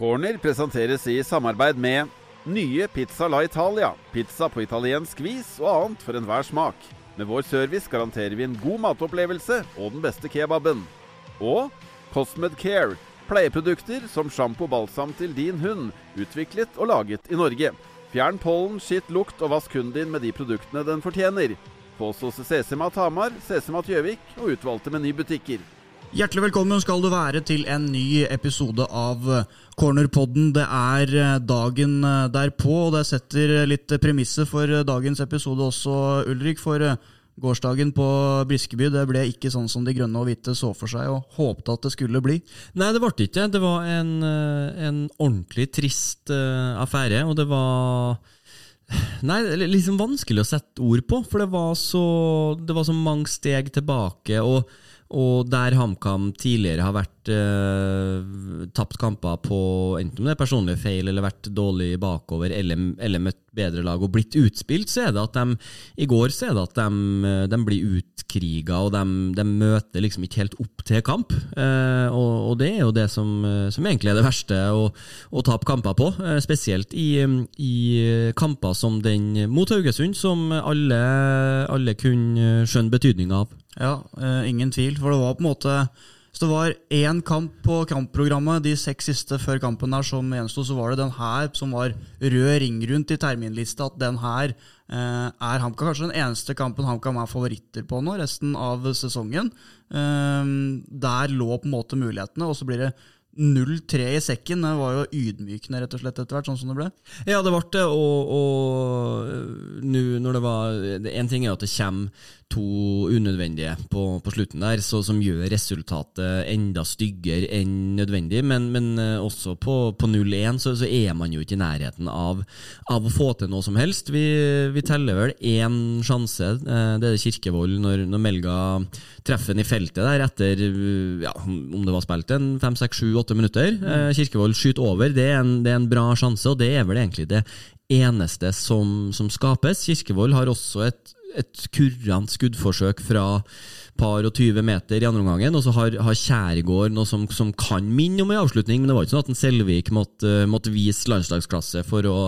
Corner presenteres i samarbeid med nye Pizza La Italia. Pizza på italiensk vis og annet for enhver smak. Med vår service garanterer vi en god matopplevelse og den beste kebaben. Og Cosmed Care. Pleieprodukter som sjampo og balsam til din hund. Utviklet og laget i Norge. Fjern pollen, skitt, lukt og vask hunden din med de produktene den fortjener. Få oss hos CC-Mat Hamar, CC-Mat Gjøvik og utvalgte menybutikker. Hjertelig velkommen skal du være til en ny episode av Cornerpodden. Det er eh, dagen eh, derpå, og det setter litt premisser for eh, dagens episode også, Ulrik. For gårsdagen på Briskeby det ble ikke sånn som de grønne og hvite så for seg og håpte at det skulle bli. Nei, det ble ikke det. var en, en ordentlig trist affære, og det var Nei, det er liksom vanskelig å sette ord på, for det var så, det var så mange steg tilbake. og og der HamKam tidligere har vært eh, tapt kamper på enten om det er personlige feil eller vært dårlig bakover eller, eller møtt bedre lag og blitt utspilt, så er det at de I går så er det at de, de blir utkriga, og de, de, møter liksom ikke helt opp til kamp. Eh, og, og, det er jo det som, som, egentlig er det verste å, å tape kamper på. Eh, spesielt i, i, kamper som den mot Haugesund, som alle, alle kunne skjønne betydninga av. Ja, uh, ingen tvil. For det var på en måte Så det var én kamp på kampprogrammet de seks siste før kampen der som gjensto, så var det den her som var rød ring rundt i terminlista. At den her uh, er HamKam kanskje den eneste kampen HamKam er favoritter på nå, resten av sesongen. Uh, der lå på en måte mulighetene, og så blir det 0-3 i sekken. Det var jo ydmykende rett og slett etter hvert, sånn som det ble. Ja, det ble det, og, og nå når det var En ting er at det kommer to unødvendige på, på slutten der, så, som gjør resultatet enda styggere enn nødvendig. Men, men eh, også på, på 0-1 så, så, er man jo ikke i nærheten av, av, å få til noe som helst. Vi, vi teller vel én sjanse, eh, det er Kirkevold, når, når Melga treffer den i feltet der etter ja, om det var spilt en fem, seks, sju, åtte minutter. Mm. Kirkevold skyter over, det er, en, det er en bra sjanse, og det er vel egentlig det eneste som, som skapes. Kirkevold har også et et kurrant skuddforsøk fra par og 20 meter i andre omgangen, og så har, har Kjærgaard noe som, som, kan minne om en avslutning, men det var ikke sånn at en Selvik måtte, måtte, vise landslagsklasse for å,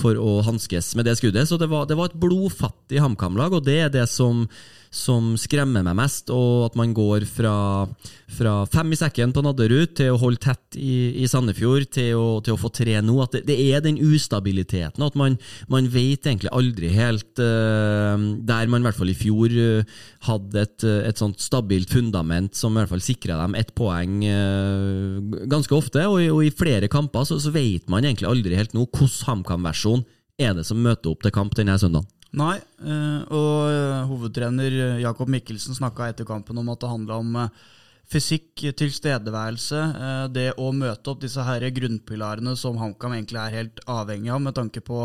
for å hanskes med det skuddet. Så det var, det var et blodfattig HamKam-lag, og det er det som som skremmer meg mest, og at man går fra, fra fem i sekken på Nadderud til å holde tett i, i Sandefjord, til å, til å, få tre nå. At det, det er den ustabiliteten, at man, man vet egentlig aldri helt uh, Der man i hvert fall i fjor uh, hadde et, et, sånt stabilt fundament som i hvert fall sikra dem ett poeng uh, ganske ofte, og, og, i flere kamper så, så vet man egentlig aldri helt nå hvordan HamKam-versjon er det som møter opp til kamp denne søndagen. Nei, eh, og eh, hovedtrener Jakob Mikkelsen snakka etter kampen om at det handla om eh, fysikk, tilstedeværelse, det å møte opp disse her grunnpilarene som HamKam egentlig er helt avhengig av, med tanke på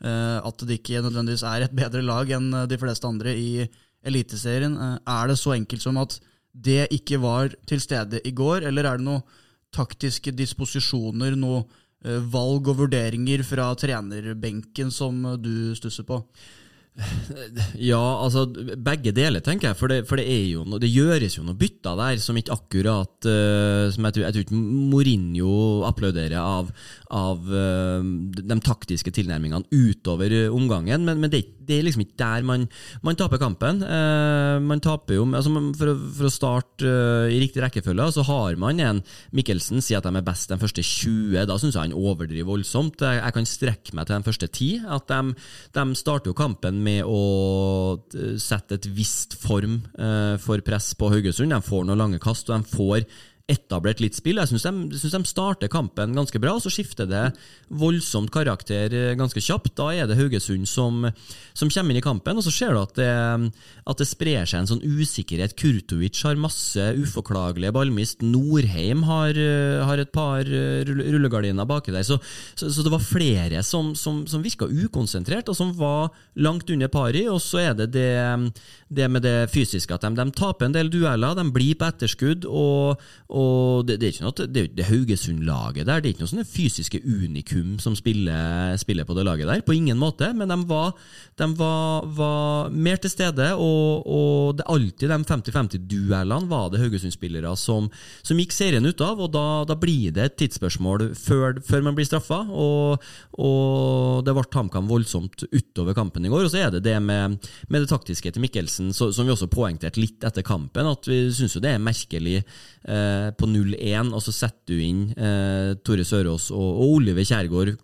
at det ikke nødvendigvis er et bedre lag enn de fleste andre i Eliteserien. Er det så enkelt som at det ikke var til stede i går, eller er det noen taktiske disposisjoner, noe Eh, valg og vurderinger fra trenerbenken som du stusser på? Ja, altså begge deler, tenker jeg. For det, for det, jo noe, det gjøres jo noen bytter der som ikke akkurat uh, som jeg, tror, jeg tror ikke Mourinho applauderer av, av uh, de taktiske tilnærmingene utover omgangen. Men, men det, det, er liksom ikke der man, man taper kampen. Uh, man taper jo altså, for, for, å starte i riktig rekkefølge, så har man en Mikkelsen sier at de er best de første 20. Da syns jeg han overdriver voldsomt. Jeg, jeg, kan strekke meg til de første 10. At de, de starter jo kampen med å sette et visst form eh, for press på Haugesund. De får noen lange kast, og de får etablert litt spill. Jeg syns de, synes de starter kampen ganske bra, og så skifter det voldsomt karakter eh, ganske kjapt. Da er det Haugesund som, som kommer inn i kampen, og så ser du at det, at det sprer seg en sånn usikkerhet. Kurtovic har masse uforklagelige ballmist. Norheim har, eh, har et par eh, rullegardiner baki der. Så, så, så, det var flere som, som, som virka ukonsentrert, og som var langt under pari. Og så er det det, det med det fysiske, at de, de taper en del dueller, de blir på etterskudd. og og det, det, er ikke noe, det, det Haugesund-laget der, det er ikke noe sånne fysiske unikum som spiller, spiller, på det laget der. På ingen måte, men de var, de var, var mer til stede, og, og det alltid de 50-50-duellene var det Haugesund-spillere som, som, gikk serien ut av, og da, da blir det et tidsspørsmål før, før man blir straffa, og, og det ble HamKam voldsomt utover kampen i går. Og så er det det med, med det taktiske til Mikkelsen, så, som vi også poengterte litt etter kampen, at vi syns jo det er merkelig eh, på 0-1, og så setter du inn eh, Tore Sørås og, og Oliver Kjærgaard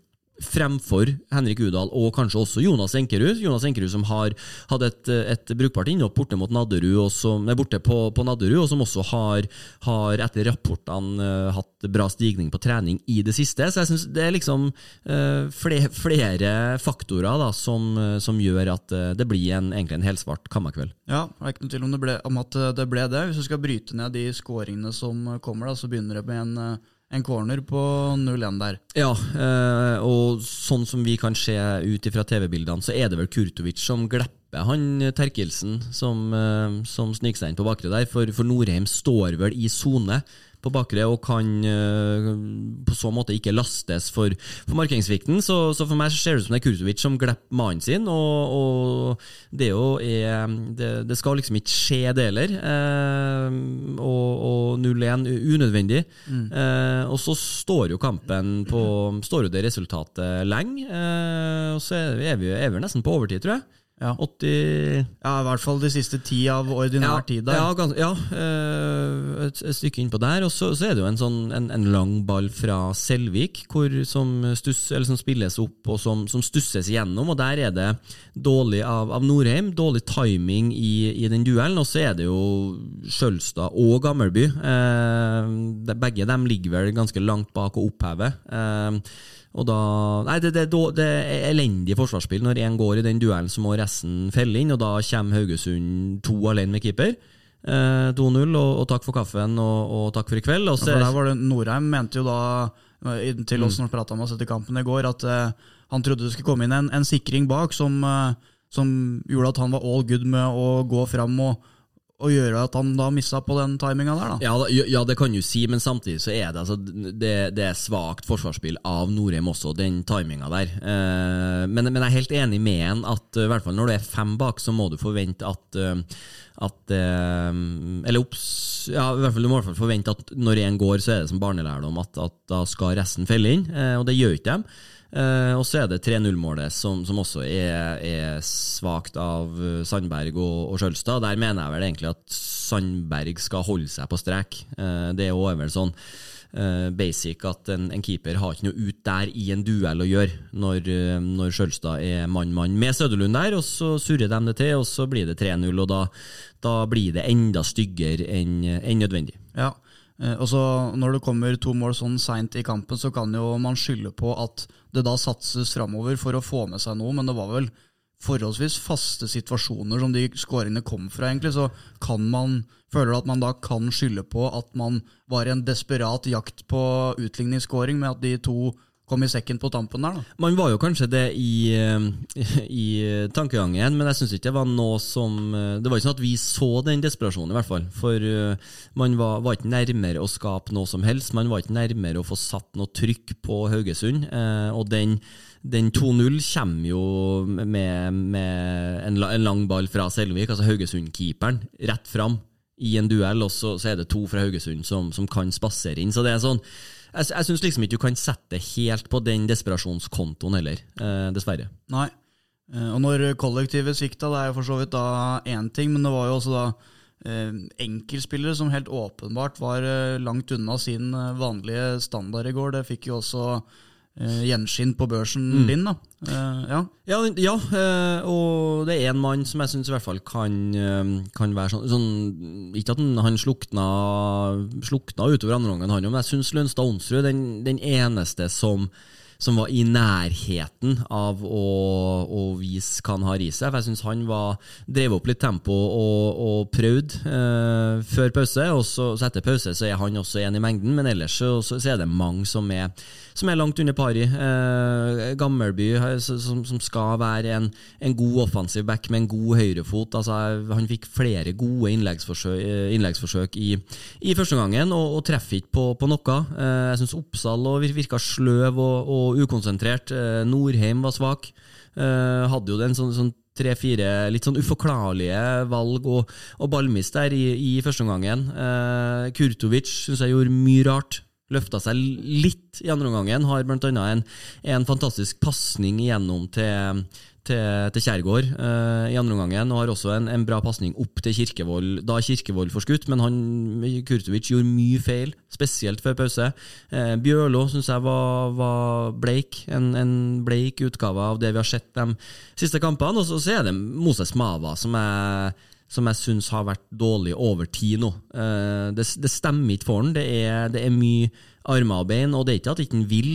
fremfor Henrik Udal og kanskje også Jonas Enkerud. Jonas Enkerud som har hatt et, et brukbart innhopp borte mot Nadderud, som, nei, borte på, på Nadderud, og som også har, har etter rapportene uh, hatt bra stigning på trening i det siste. Så jeg syns det er liksom uh, flere, flere, faktorer da, som, uh, som gjør at det blir en, egentlig en helsvart kammerkveld. Ja, det er ikke noe tvil om, om, at det ble det. Hvis du skal bryte ned de skåringene som kommer, da, så begynner det med en en corner på 0-1 der. Ja, eh, og sånn som vi kan se ut fra TV-bildene, så er det vel Kurtovic som glepper han Terkelsen, som, eh, som sniker seg inn på bakre der. For, for Norheim står vel i sone på bakre og kan uh, på så måte ikke lastes for, for markeringssvikten. Så, så, for meg så ser det ut som det er Kurtovic som glipper mannen sin, og, og, det jo er det, det, skal liksom ikke skje, det heller. Eh, og, og 0-1 unødvendig. Mm. Eh, og så står jo kampen på Står jo det resultatet lenge, og så er vi, er vi nesten på overtid, tror jeg. Ja. 80 Ja, i hvert fall de siste ti av ordinær ja, tid der. Ja, gans, ja øh, et, et, stykke innpå der. Og så, så, er det jo en, sånn, en, en lang ball fra Selvik hvor, som, stuss, som, spilles opp og som, som, stusses igjennom. Og der er det dårlig av, av Norheim. Dårlig timing i, i den duellen. Og så er det jo Skjølstad og Gammelby. Eh, begge dem ligger vel ganske langt bak å oppheve. Eh, og da, nei, det, det, det, er elendig forsvarsspill. Når én går i den duellen, så må resten felle inn, og da kommer Haugesund to alene med keeper. Eh, 2-0, og, og, takk for kaffen, og, og takk for i kveld. Ja, for der var det Norheim mente jo da, til oss mm. når vi prata med oss etter kampen i går, at uh, han trodde det skulle komme inn en, en sikring bak som, uh, som, gjorde at han var all good med å gå fram og og gjøre at han da missa på den timinga der, da. Ja, ja, det kan du si, men samtidig så er det altså, det, det er svakt forsvarsspill av Norheim også, den timinga der. Eh, men, men, jeg er helt enig med en at i hvert fall når du er fem bak, så må du forvente at, eh, at eh, Eller opps, ja, i hvert fall du må i hvert fall forvente at når én går, så er det som barnelærdom at, at da skal resten felle inn, eh, og det gjør ikke dem. Uh, og så er det 3-0-målet, som, som, også er, er svakt av Sandberg og, og Sjølstad. Der mener jeg vel egentlig at Sandberg skal holde seg på strek. Uh, det er jo vel sånn uh, basic at en, en, keeper har ikke noe ut der i en duell å gjøre, når, når Sjølstad er mann-mann med Søderlund der, og så surrer de det til, og så blir det 3-0, og da, da, blir det enda styggere enn en nødvendig. Ja, og så Når det kommer to mål sånn seint i kampen, så kan jo man skylde på at det da satses framover for å få med seg noe, men det var vel forholdsvis faste situasjoner som de skåringene kom fra, egentlig. Så kan man, føler du at man da kan skylde på at man var i en desperat jakt på utligningsskåring med at de to kom i sekken på tampen der, da. Man var jo kanskje det i, eh, i tankegangen, men jeg syns ikke det var noe som eh, Det var ikke sånn at vi så den desperasjonen, i hvert fall. For eh, man var, var, ikke nærmere å skape noe som helst. Man var ikke nærmere å få satt noe trykk på Haugesund. Og den, den 2-0 kommer jo med, med en, en, lang ball fra Selvik, altså Haugesund-keeperen, rett fram i en duell, og så, så, er det to fra Haugesund som, som kan spasere inn. Så det er sånn jeg, jeg syns liksom ikke du kan sette helt på den desperasjonskontoen heller, eh, dessverre. Nei. Eh, og når kollektivet svikta, det er jo for så vidt da én ting, men det var jo også da eh, enkeltspillere som helt åpenbart var eh, langt unna sin eh, vanlige standard i går. Det fikk jo også gjenskinn på børsen mm. din. da. Uh, ja, ja, ja uh, og det er en mann som jeg syns i hvert fall kan, kan være sånn, sånn, Ikke at han, han slukna, slukna utover andre omgang, men jeg syns Lønstad Onsrud den, den eneste som som var i nærheten av å, å vise hva han har i seg. For jeg syns han var, drev opp litt tempo og, og prøvde eh, før pause. og så, så, etter pause så er han også en i mengden, men ellers så, så, så er det mange som er, som er langt under pari. Eh, Gammelby, som, som, skal være en, en, god offensiv back med en god høyrefot. Altså, han fikk flere gode innleggsforsøk, innleggsforsøk i, i første gangen, og, og treffer ikke på, på noe. Eh, jeg syns Oppsal virka sløv og, og ukonsentrert. Eh, Norheim var svak. Eh, hadde jo den sånn, sånn tre-fire litt sånn uforklarlige valg og, og ballmist der i, i første omgangen. Eh, Kurtovic syns jeg gjorde mye rart. Løfta seg litt i andre omgang. Har annet en, en fantastisk pasning igjennom til til, til Kjærgaard uh, i andre omgang, og har også en, en bra pasning opp til Kirkevold. Da Kirkevold får skutt, men han, Kurtovic gjorde mye feil, spesielt før pause. Uh, Bjørlo syns jeg var, var bleik, en, en, bleik utgave av det vi har sett de siste kampene. Og så, så er det Moses Mava som jeg som jeg syns har vært dårlig over tid nå. Uh, det, det, stemmer ikke for han. Det er, det er mye armer og bein, og det er ikke at han ikke vil,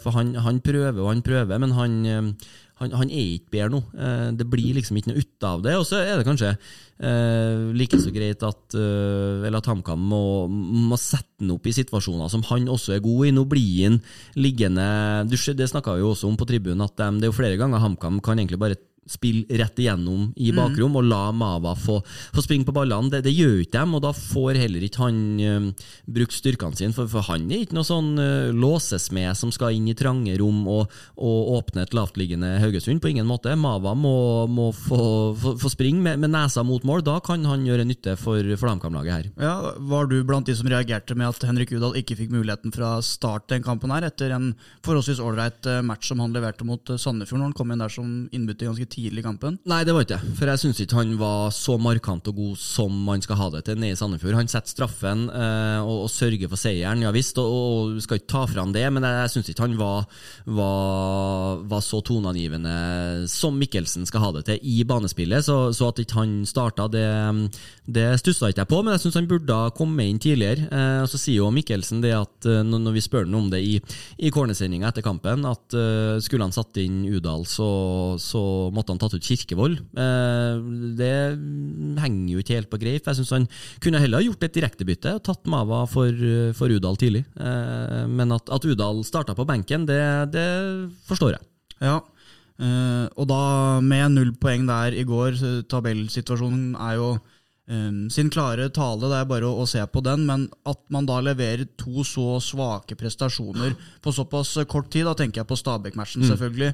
for han, han, prøver og han prøver, men han han, han, er ikke bedre nå. Eh, det blir liksom ikke noe ut av det. Og så er det kanskje eh, like så greit at, eh, at HamKam må, må sette han opp i situasjoner som han også er god i. Nå blir han liggende Det snakka vi jo også om på tribunen, at de, det er jo flere ganger HamKam kan egentlig bare spille rett igjennom i mm. bakrom mm. og la Mava få, få springe på ballene. Det, det gjør ikke dem, og da får heller ikke han uh, brukt styrkene sine. For, for, han er ikke noe sånn uh, låsesmed som skal inn i trange rom og, og åpne et lavtliggende Haugesund. På ingen måte. Mava må, må få, få, få, springe med, med, nesa mot mål. Da kan han gjøre nytte for, for HamKam-laget her. Ja, Var du blant de som reagerte med at Henrik Udal ikke fikk muligheten fra start den kampen her, etter en forholdsvis ålreit eh, match som han leverte mot Sandefjord, når han kom inn der som innbytter ganske tidlig? Tidlig i kampen? Nei, det var ikke det. For jeg syns ikke han var så markant og god som man skal ha det til nede i Sandefjord. Han setter straffen eh, og, og, sørger for seieren, ja visst, og, og skal ikke ta fram det, men jeg, jeg syns ikke han var, var, var, så toneangivende som Mikkelsen skal ha det til i banespillet. Så, så at ikke han starta, det, det stussa ikke jeg på, men jeg syns han burde komme inn tidligere. Eh, og Så sier jo Mikkelsen det at eh, når vi spør ham om det i, i cornersendinga etter kampen, at uh, skulle han satt inn Udal, så, så måtte han tatt ut Kirkevold. Eh, det henger jo ikke helt på greip. Jeg syns han kunne heller ha gjort et direktebytte og tatt Mava for, for Udal tidlig. Eh, men at, at Udal starta på benken, det, det forstår jeg. Ja, og da med null poeng der i går, tabellsituasjonen er jo um, sin klare tale, det er bare å, å, se på den. Men at man da leverer to så svake prestasjoner på såpass kort tid, da tenker jeg på Stabæk-matchen, mm. selvfølgelig,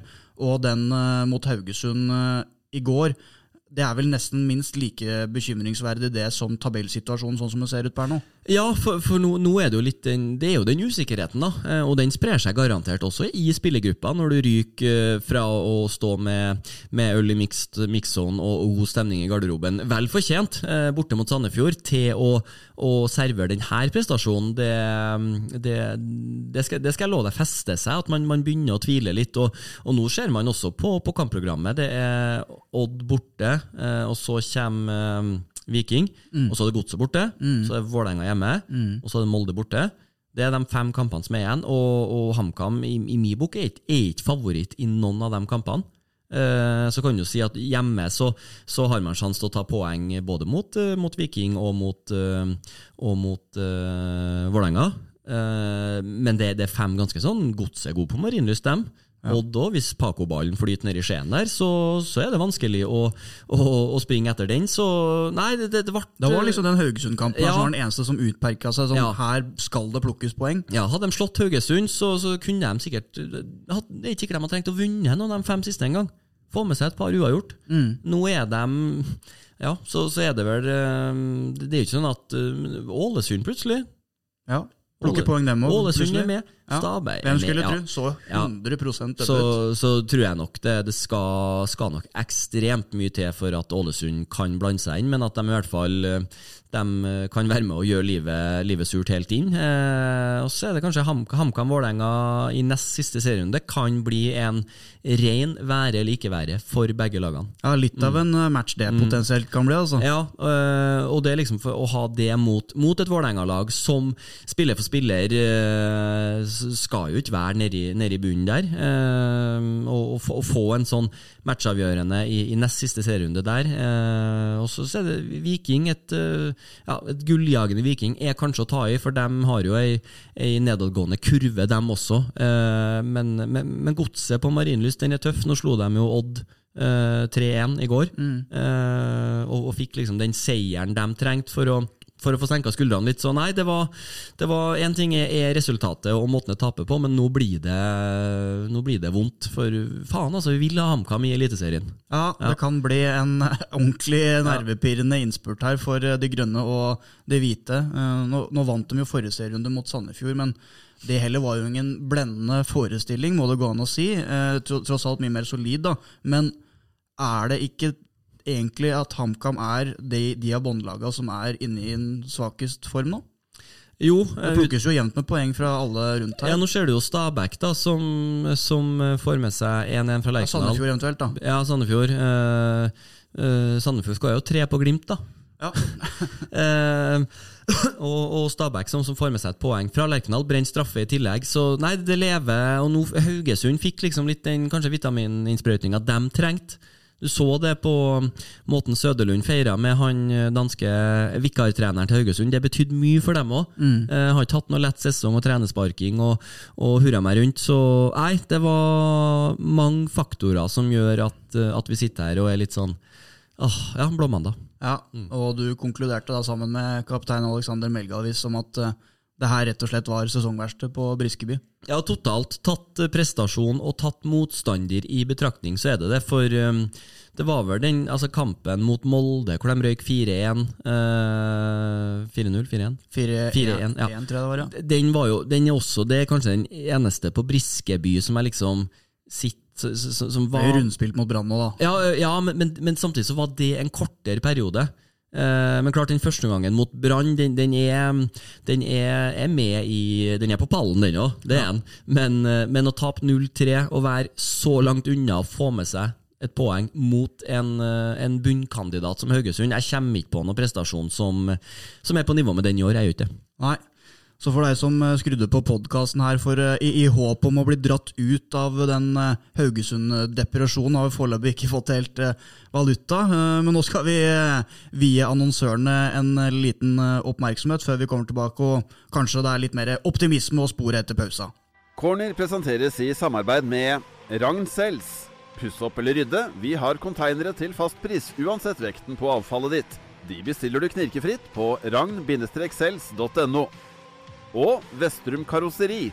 og den uh, mot Haugesund uh, i går. Det er vel nesten minst like bekymringsverdig det som tabellsituasjonen sånn som det ser ut per nå? Ja, for, for nå, nå, er det jo litt den, Det er jo den usikkerheten, da. Eh, og den sprer seg garantert også i spillergruppa, når du ryker eh, fra å stå med, med øl i mix-on og, god stemning i garderoben, vel fortjent, eh, borte mot Sandefjord, til å, å servere denne prestasjonen. Det, det, det, skal, det, skal, jeg love deg feste seg, at man, man, begynner å tvile litt. Og, og nå ser man også på, på kampprogrammet. Det er Odd borte, og så kommer Viking, mm. og så er det Godset borte, mm. så er det Vålerenga hjemme, mm. og så er det Molde borte. Det er de fem kampene som er igjen, og, og HamKam i, i min bok er ikke, favoritt i noen av de kampene. Eh, så kan du si at hjemme så, så har man sjanse til å ta poeng både mot, uh, mot Viking og mot, uh, og mot uh, Vålerenga. Eh, men det, det, er fem ganske sånn Godset er god på Marienlyst, dem. Ja. Odd òg, hvis Paco-ballen flyter ned i Skien der, så, så, er det vanskelig å, å, å, springe etter den. Så nei, det, det, det, ble, det var liksom den Haugesund-kampen ja. som var den eneste som utperka seg. Sånn, ja. Her skal det plukkes poeng. Ja, Hadde de slått Haugesund, så, så kunne de sikkert Det er ikke sikkert de hadde trengt å vunne noen av de fem siste engang. Få med seg et par uavgjort. Mm. Nå er de Ja, så, så, er det vel eh, Det er jo ikke sånn at eh, Ålesund plutselig ja. Plukke poeng dem òg. Ålesund er med. Stabæk ja. Hvem skulle tro? Så 100 dødt så, så tror jeg nok det, det skal, skal, nok ekstremt mye til for at Ålesund kan blande seg inn, men at de i hvert fall de kan være med og gjøre livet, livet surt helt inn. Eh, og så er det kanskje Ham- HamKam-Vålerenga i nest siste serierunde kan bli en ren være eller ikke være for begge lagene. Ja, Litt av en mm. match det potensielt kan bli. altså. Ja, eh, og det er liksom for å ha det mot, mot et Vålerenga-lag som spiller for spiller eh, skal jo ikke være nedi, nedi bunnen der. øh, og, og, få, en sånn matchavgjørende i, i nest siste serierunde der. og så er det Viking, et, ja, et gulljagende Viking, er kanskje å ta i, for de har jo ei, ei nedadgående kurve, dem også. Eh, men, men, men godset på Marienlyst, den er tøff. Nå slo de jo Odd eh, 3-1 i går, eh, og, og fikk liksom den seieren de trengte for å for å få senka skuldrene litt. Så nei, det var, det var En ting er, resultatet og måten det taper på, men nå blir det, nå blir det vondt. For faen, altså, vi vil ha HamKam i Eliteserien. Ja, det kan bli en ordentlig nervepirrende innspurt her for eh, de grønne og de hvite. Eh, Nå, nå vant de jo forrige serierunde mot Sandefjord, men det heller var jo ingen blendende forestilling, må det gå an å si. Eh, Tross alt mye mer solid, da. Men er det ikke egentlig at HamKam er de, de av båndlaga som er inne i en svakest form nå? Jo, Det eh, plukkes jo jevnt med poeng fra alle rundt her. ja, nå ser du jo Stabæk, da, som, som får med seg 1-1 fra Ja, Sandefjord eventuelt, da. Ja, Sandefjord. Eh, eh, Sandefjord skal jo tre på Glimt, da. Ja. Eh, og, og Stabæk som, som får med seg et poeng fra Lerkendal. Brent straffe i tillegg. Så nei, det lever. Og nå Haugesund fikk liksom litt den kanskje vitamininnsprøytninga de trengte. Du så det på måten Søderlund feira med han eh, danske vikartreneren til Haugesund. Det betydde mye for dem òg. Eh, har ikke hatt noe lett sesong og trenesparking og, og hurra meg rundt. Så nei, det var mange faktorer som gjør at, eh, at vi sitter her og er litt sånn Åh, ja, blåmandag. Ja, og du konkluderte da sammen med kaptein Alexander Melgalvis om at eh, det her rett og slett var sesongverste på Briskeby. Ja, totalt tatt eh, prestasjon og tatt motstander i betraktning, så er det det. For um, det var vel den altså kampen mot Molde hvor de røyk 4-1. Uh, 4-0? 4-1? 4-1, ja. 1, tror jeg det var, ja. Den var jo Den er også Det er kanskje den eneste på Briskeby som er liksom sitt som, var, Det er jo rundspilt mot Brann nå, da. Ja, ja men, men, men samtidig så var det en kortere periode. Eh, men klart, den første gangen mot Brann, den, den, er, den er, er med i Den er på pallen, den òg. Det er den. Men, eh, men å tape 0-3 og være så langt unna å få med seg et poeng mot en, eh, en bunnkandidat som Haugesund Jeg kommer ikke på noen prestasjon som, som er på nivå med den i år. Jeg gjør ikke det. Nei. Så for deg som eh, skrudde på podkasten her for, eh, i, i håp om å bli dratt ut av den eh, Haugesund-depresjonen, har vi foreløpig ikke fått helt valuta. Men nå skal vi vie annonsørene en liten oppmerksomhet før vi kommer tilbake, og kanskje det er litt mer optimisme og sporet etter pausa. Corner presenteres i samarbeid med Ragn Sells. Puss opp eller rydde, vi har konteinere til fast pris uansett vekten på avfallet ditt. De bestiller du knirkefritt på ragn-sells.no. Og Vestrum Karosseri.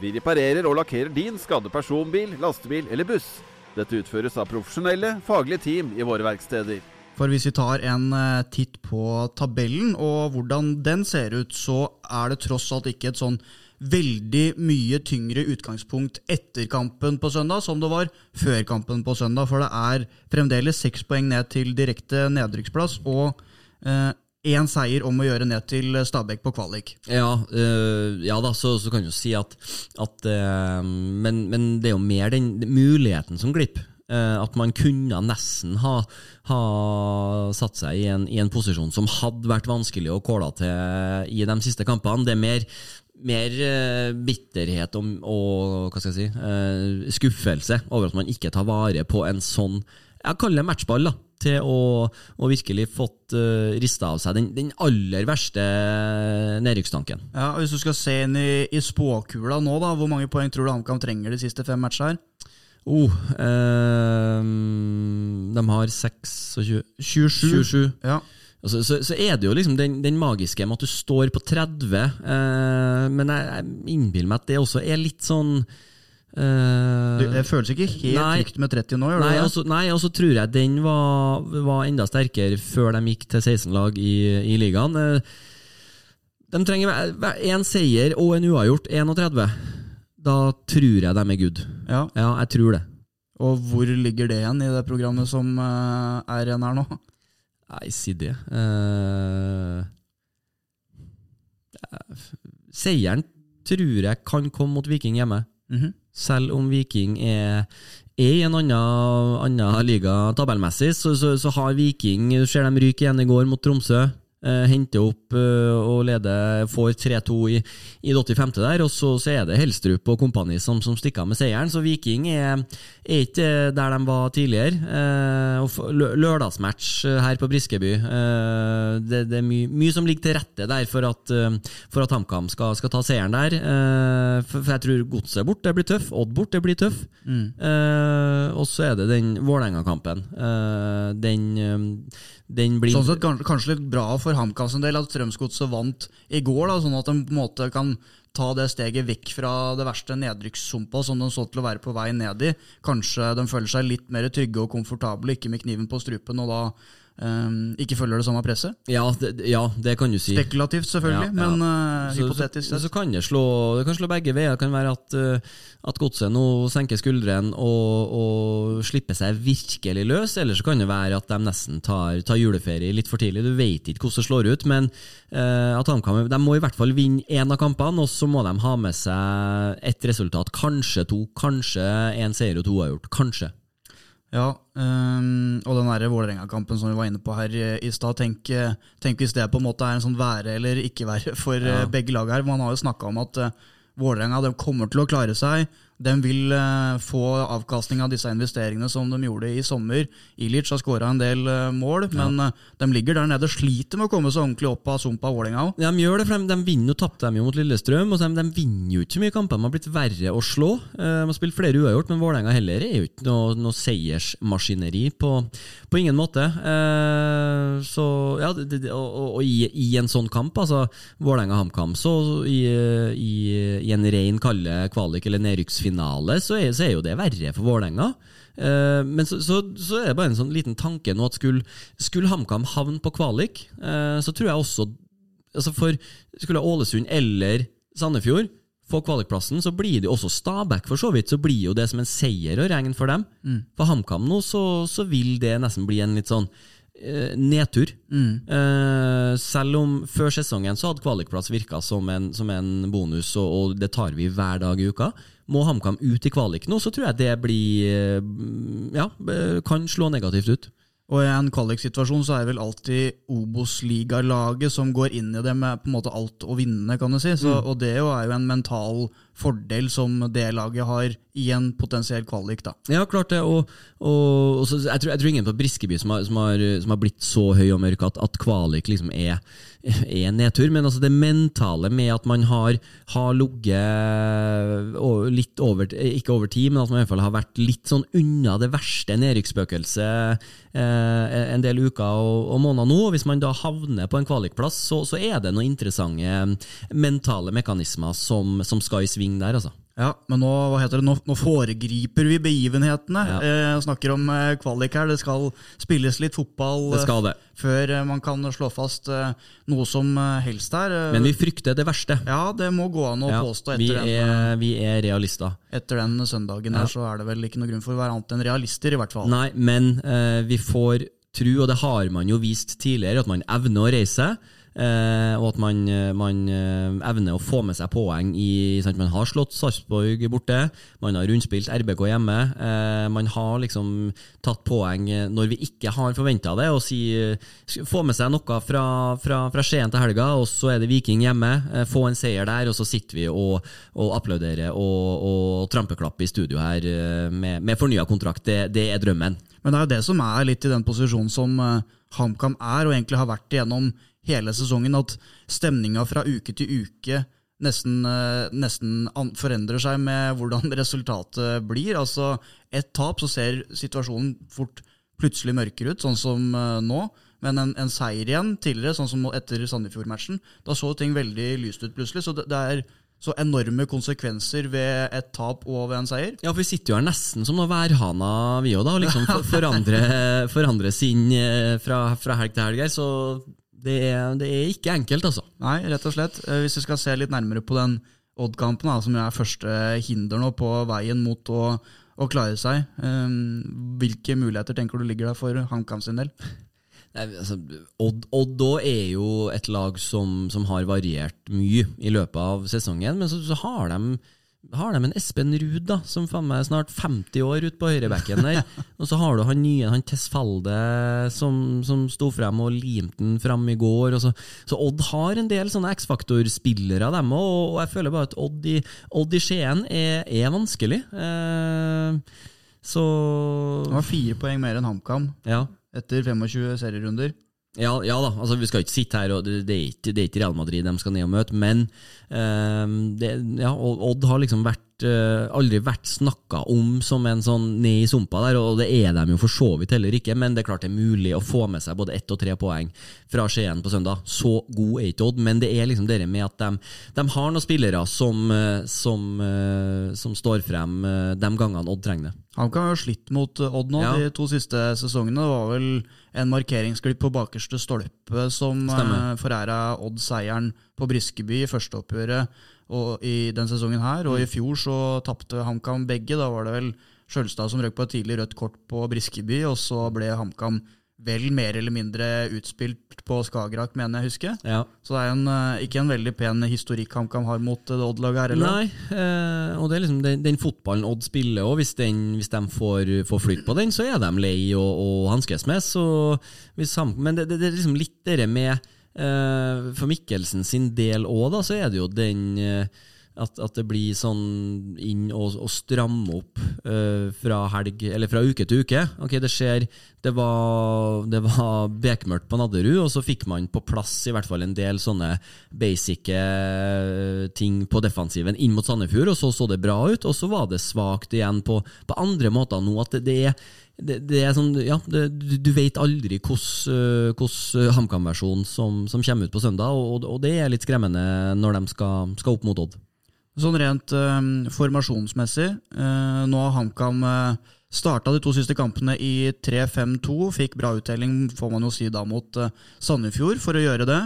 Vi reparerer og lakkerer din skadde personbil, lastebil eller buss. Dette utføres av profesjonelle, faglige team i våre verksteder. For hvis vi tar en eh, titt på tabellen og hvordan den ser ut, så er det tross alt ikke et sånn veldig mye tyngre utgangspunkt etter kampen på søndag som det var før kampen på søndag. For det er fremdeles seks poeng ned til direkte nedrykksplass og én seier om å gjøre ned til Stabæk på kvalik. Ja, øh, ja da, så, så kan du si at, at øh, men, men det er jo mer den muligheten som glipper. Eh, at man kunne nesten ha, ha satt seg i en, i en posisjon som hadde vært vanskelig å kåle til i de siste kampene. Det er mer, mer bitterhet og, og hva skal jeg si, skuffelse over at man ikke tar vare på en sånn jeg kaller det matchball, da, til å, å virkelig fått uh, rista av seg den, den aller verste nedrykkstanken. Ja, og Hvis du skal se inn i, i spåkula nå, da, hvor mange poeng tror du HamKam trenger de siste fem matchene? Oh, eh, de har 26 27. 27. Ja. Altså, så, så er det jo liksom den, den magiske med at du står på 30, eh, men jeg, jeg innbiller meg at det også er litt sånn eh, Det, det føles ikke helt Nei. trygt med 30 nå, Nei, altså, og så tror jeg den var, var enda sterkere før de gikk til 16-lag i, i ligaen. Eh, De trenger én seier og en uavgjort, 31. Da tror jeg de er good. Ja. Ja, jeg tror det. Og hvor ligger det igjen i det programmet som eh, er igjen her nå? Nei, si det. Uh, Seieren tror jeg kan komme mot Viking hjemme. Mhm. Selv om Viking er, er i en annen, annen liga tabellmessig, så, så, så har Viking Du ser dem ryke igjen i går mot Tromsø. Eh, henter opp eh, og leder, får 3-2 i, i det 85. der, og så, så er det Helstrup og kompani som, som stikker av med seieren. Så Viking er, er ikke der de var tidligere. Eh, og lørdagsmatch eh, her på Briskeby. Eh, det, det er mye, mye som ligger til rette der for at, for at HamKam skal, skal ta seieren der. Eh, for, jeg tror Godset bort, det blir tøff. Odd bort, det blir tøff. Eh, og så er det den Vålerenga-kampen. Eh, den, den blir Sånn sett kanskje, kanskje litt bra for HamKam sin del at Strømsgodset vant i går, da, sånn at de på en måte kan ta det steget vekk fra det verste nedrykkssumpa som de så til å være på vei ned i. Kanskje de føler seg litt mer trygge og komfortable, ikke med kniven på strupen, og da eh, ikke følger det samme presset. ja, det, ja, det kan du si. Spekulativt, selvfølgelig, Ja, ja. men uh, Så- hypotetisk så, sett. så kan det slå Det kan slå begge veier. Det kan være at, uh, at godset nå senker skuldrene og, og slipper seg virkelig løs, eller så kan det være at de nesten tar, tar juleferie litt for tidlig. Du vet ikke hvordan det slår ut, men uh, at HamKam de må i hvert fall vinne én av kampene, og så må de ha med seg ett resultat. Kanskje to, kanskje én seier og to har gjort. Kanskje. Ja, um, og den Vålerenga-kampen som vi var inne på her i, i stad. Tenk, eh, tenk hvis det på en måte er en sånn være eller ikke være for ja. begge lag her. Man har jo snakka om at uh, Vålerenga kommer til å klare seg. De vil eh, få avkastning av disse investeringene som de gjorde i sommer. Ilic har skåra en del eh, mål, men eh, de ligger der nede og sliter med å komme seg ordentlig opp av sumpa Vålerenga òg. De gjør det, for de, de vinner jo, tapte dem jo mot Lillestrøm, og de, de vinner jo ikke så mye kamper. De har blitt verre å slå. De har spilt flere uavgjort, men Vålerenga heller er jo ikke noe, noe seiersmaskineri på, på ingen måte. Så ja, det, og, og, og i, i en sånn kamp, altså Vålerenga-HamKam, så i, i, i en ren kalle kvalik- eller nedrykksfinale, så er, så er jo det verre for Vålerenga. Eh, men så, så, så er det bare en sånn liten tanke nå at skulle, skulle HamKam havne på kvalik, eh, så tror jeg også altså for Skulle Ålesund eller Sandefjord få kvalikplassen, så blir det jo også Stabæk, for så vidt. Så blir jo det som en seier å regne for dem. For HamKam nå, så, så vil det nesten bli en litt sånn eh, nedtur. Uh, selv om før sesongen så hadde kvalikplass virka som en, som en bonus, og, og det tar vi hver dag i uka. Må HamKam ut i kvalik nå, så tror jeg det blir eh, Ja, kan slå negativt ut. Og i en kvaliksituasjon så er det vel alltid Obos-ligalaget som går inn i det med på en måte alt å vinne, kan du si. Så, Og det jo er jo en mental fordel som det laget har i en potensiell kvalik, da. Ja, klart det. Og, og, og så, jeg, tror, jeg tror ingen på Briskeby som har, som har, som har blitt så høy og mørk at, at kvalik liksom er, er nedtur. Men altså det mentale med at man har, har ligget litt over Ikke over tid, men at man i hvert fall har vært litt sånn unna det verste nedrykksspøkelset eh, en del uker og, og måneder nå. Hvis man da havner på en kvalikplass, så, så er det noen interessante mentale mekanismer som, som skal i sving der, altså. Ja, men nå, hva heter det, nå, nå foregriper vi begivenhetene. Ja. Eh, snakker om eh, kvalik her. Det skal spilles litt fotball Det skal det. eh, før eh, man kan slå fast eh, noe som eh, helst her. Men vi frykter det verste. ja, det må gå an å Ja, påstå vi, etter den, eh, er, vi er realister. etter den søndagen her, så er det vel ikke noe grunn for å være annet enn realister, i hvert fall. Nei, men eh, vi får tro, og det har man jo vist tidligere, at man evner å reise. Eh, og at man, man eh, evner å få med seg poeng i sant? Man har slått Sarpsborg borte, man har rundspilt RBK hjemme. Eh, man har liksom tatt poeng når vi ikke har forventa det. Og si, eh, få med seg noe fra, fra, fra Skien til helga, og så er det Viking hjemme. Eh, få en seier der, og så sitter vi og, og applauderer og, og trampeklapper i studio her eh, med, med fornya kontrakt. Det, det er drømmen. Men det er jo det som er litt i den posisjonen som HamKam er, og egentlig har vært igjennom hele sesongen, at stemninga fra uke til uke nesten, eh, nesten forandrer seg med hvordan resultatet blir. Altså, ett tap, så ser situasjonen fort plutselig mørkere ut, sånn som eh, nå. Men en, en seier igjen tidligere, sånn som etter Sandefjord-matchen, da så ting veldig lyst ut plutselig. Så det, det er så enorme konsekvenser ved et tap og ved en seier. Ja, for vi sitter jo her nesten som noen værhana, vi òg, da. Og liksom for, forandre, forandre sin eh, fra, fra helg til helg her. Så det er, det er ikke enkelt, altså. Nei, rett og slett. Eh, Hvis vi skal se litt nærmere på den Odd-kampen, som er første hinder nå på veien mot å, å klare seg, eh, hvilke muligheter tenker du ligger der for HamKam sin del? Nei, altså, Odd, Odd er jo et lag som, som har variert mye i løpet av sesongen, men så, så har de har de en Espen Ruud, da, som faen meg er snart 50 år ute på høyrebekken der. og så har du han nye, han Tesfalde, som, som sto frem og limte den fram i går. Så, så, Odd har en del sånne X-faktor-spillere, dem òg, og jeg føler bare at Odd i, Odd i Skien er, er vanskelig. Eh, så Det var fire poeng mer enn HamKam ja. etter 25 serierunder. Ja, ja, da, altså vi skal ikke sitte her, og det, det, er, ikke, det er ikke Real Madrid de skal ned og møte, men uh, det, ja, Odd har liksom vært, uh, aldri vært snakka om som en sånn ned i sumpa der, og det er de jo for så vidt heller ikke, men det er klart det er mulig å få med seg både ett og tre poeng fra Skien på søndag. Så god er ikke Odd, men det er liksom det med at de, de har noen spillere som, uh, som, som står frem de gangene Odd trenger det. Han kan ha slitt mot Odd nå ja. de to siste sesongene. Det var vel en markeringsglipp på bakerste stolpe som Stemmer. foræra Odd seieren på Briskeby i førsteoppgjøret og i den sesongen her. Og i fjor så tapte HamKam begge. Da var det vel Sjølstad som røk på et tidlig rødt kort på Briskeby, og så ble HamKam vel mer eller mindre utspilt på Skagerrak, mener jeg husker. Ja. Så det er en, eh, ikke en veldig pen historikk HamKam har mot det Odd-laget her. Eller? Nei, eh, og det er liksom den, den fotballen Odd spiller, og hvis, hvis de får, får flytt på den, så er de lei å, å hanskes med. Så men det, det, det, er liksom litt det med eh, For Mikkelsen sin del òg, så er det jo den eh, at, at, det blir sånn inn og, og stramme opp uh, fra helg, eller fra uke til uke. Ok, Det skjer Det var, det var bekmørkt på Nadderud, og så fikk man på plass i hvert fall en del sånne basic ting på defensiven inn mot Sandefjord, og så så det bra ut. Og så var det svakt igjen på, på andre måter nå. At det, det er det, det, er sånn, ja, det, du vet aldri hvordan uh, HamKam-versjon som, som, kommer ut på søndag, og, og, det er litt skremmende når de skal, skal opp mot Odd. Sånn rent uh, formasjonsmessig, uh, nå har HamKam uh, starta de to siste kampene i 3-5-2. Fikk bra uttelling, får man jo si da, mot uh, Sandefjord for å gjøre det.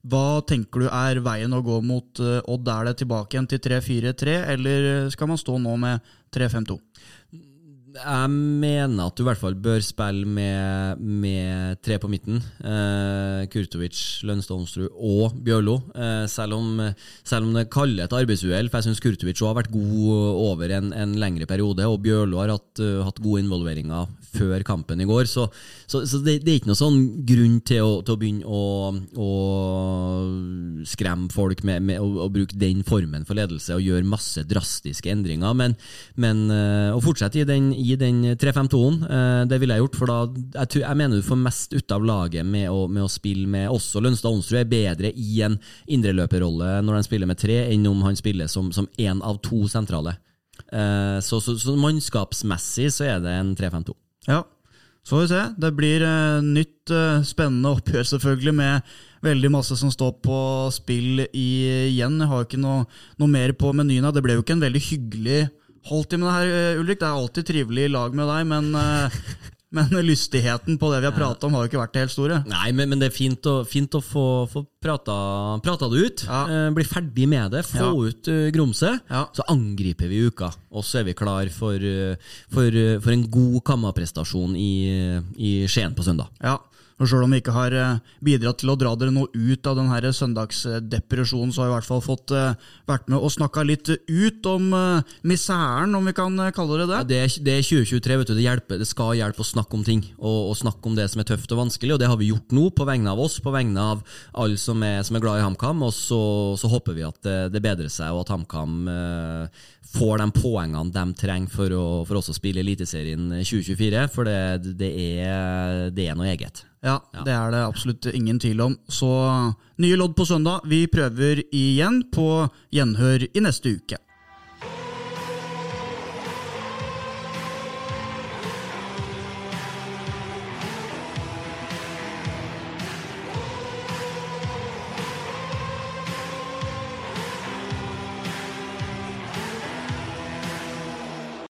hva tenker du er veien å gå mot Odd? Er det tilbake igjen til 3-4-3, eller skal man stå nå med 3-5-2? Jeg mener at du i hvert fall bør spille med, med tre på midten. Eh, Kurtovic, Lønstad Omstrud og Bjørlo. Eh, selv, om, selv, om, det kaller et arbeidsuhell, for jeg syns Kurtovic har vært god over en, en, lengre periode, og Bjørlo har hatt, uh, hatt gode involveringer før kampen i går. Så, så, så det, det, er ikke noen sånn grunn til å, til å begynne å, å, skremme folk med, med å, å, bruke den formen for ledelse og gjøre masse drastiske endringer, men, men uh, å fortsette i den i den 3-5-2-en. Eh, det ville jeg gjort, for da jeg, jeg, mener du får mest ut av laget med å, med å spille med også Lønstad Onsrud er bedre i en indreløperrolle når han spiller med tre, enn om han spiller som én av to sentrale. Eh, så, så, så, mannskapsmessig så er det en 3-5-2. Ja, så får vi se. Det blir uh, nytt uh, spennende oppgjør, selvfølgelig, med veldig masse som står på spill i, igjen. Jeg har ikke noe, noe mer på menyen. Det ble jo ikke en veldig hyggelig Holdt i med det her, eh, Ulrik. Det er alltid trivelig i lag med deg, men, eh, men lystigheten på det vi har pratet om, har jo ikke vært det helt store. Nei, men, men det er fint å, fint å få, få prata, prata, det ut. Ja. Eh, bli ferdig med det. Få ja. ut uh, grumset. Ja. Så angriper vi uka, og så er vi klar for, for, for en god kammerprestasjon i, i Skien på søndag. Ja, og Selv om vi ikke har eh, bidratt til å dra dere noe ut av denne søndagsdepresjonen, så har vi i hvert fall fått eh, vært med og snakka litt ut om miseren, misæren, om vi kan kalle det det. Ja, det, er, det, er, 2023, vet du. Det, hjelper, det, skal hjelpe å snakke om ting, og, og, snakke om det som er tøft og vanskelig. Og det har vi gjort nå, på vegne av oss, på vegne av alle som er, som er glad i HamKam. Og så, så, håper vi at det, det bedrer seg, og at HamKam eh, får de poengene de trenger for, å, for også å spille Eliteserien 2024. For det, det, er, er noe eget. Ja, det er det absolutt ingen tvil om. Så nye lodd på søndag. Vi prøver igjen på gjenhør i neste uke.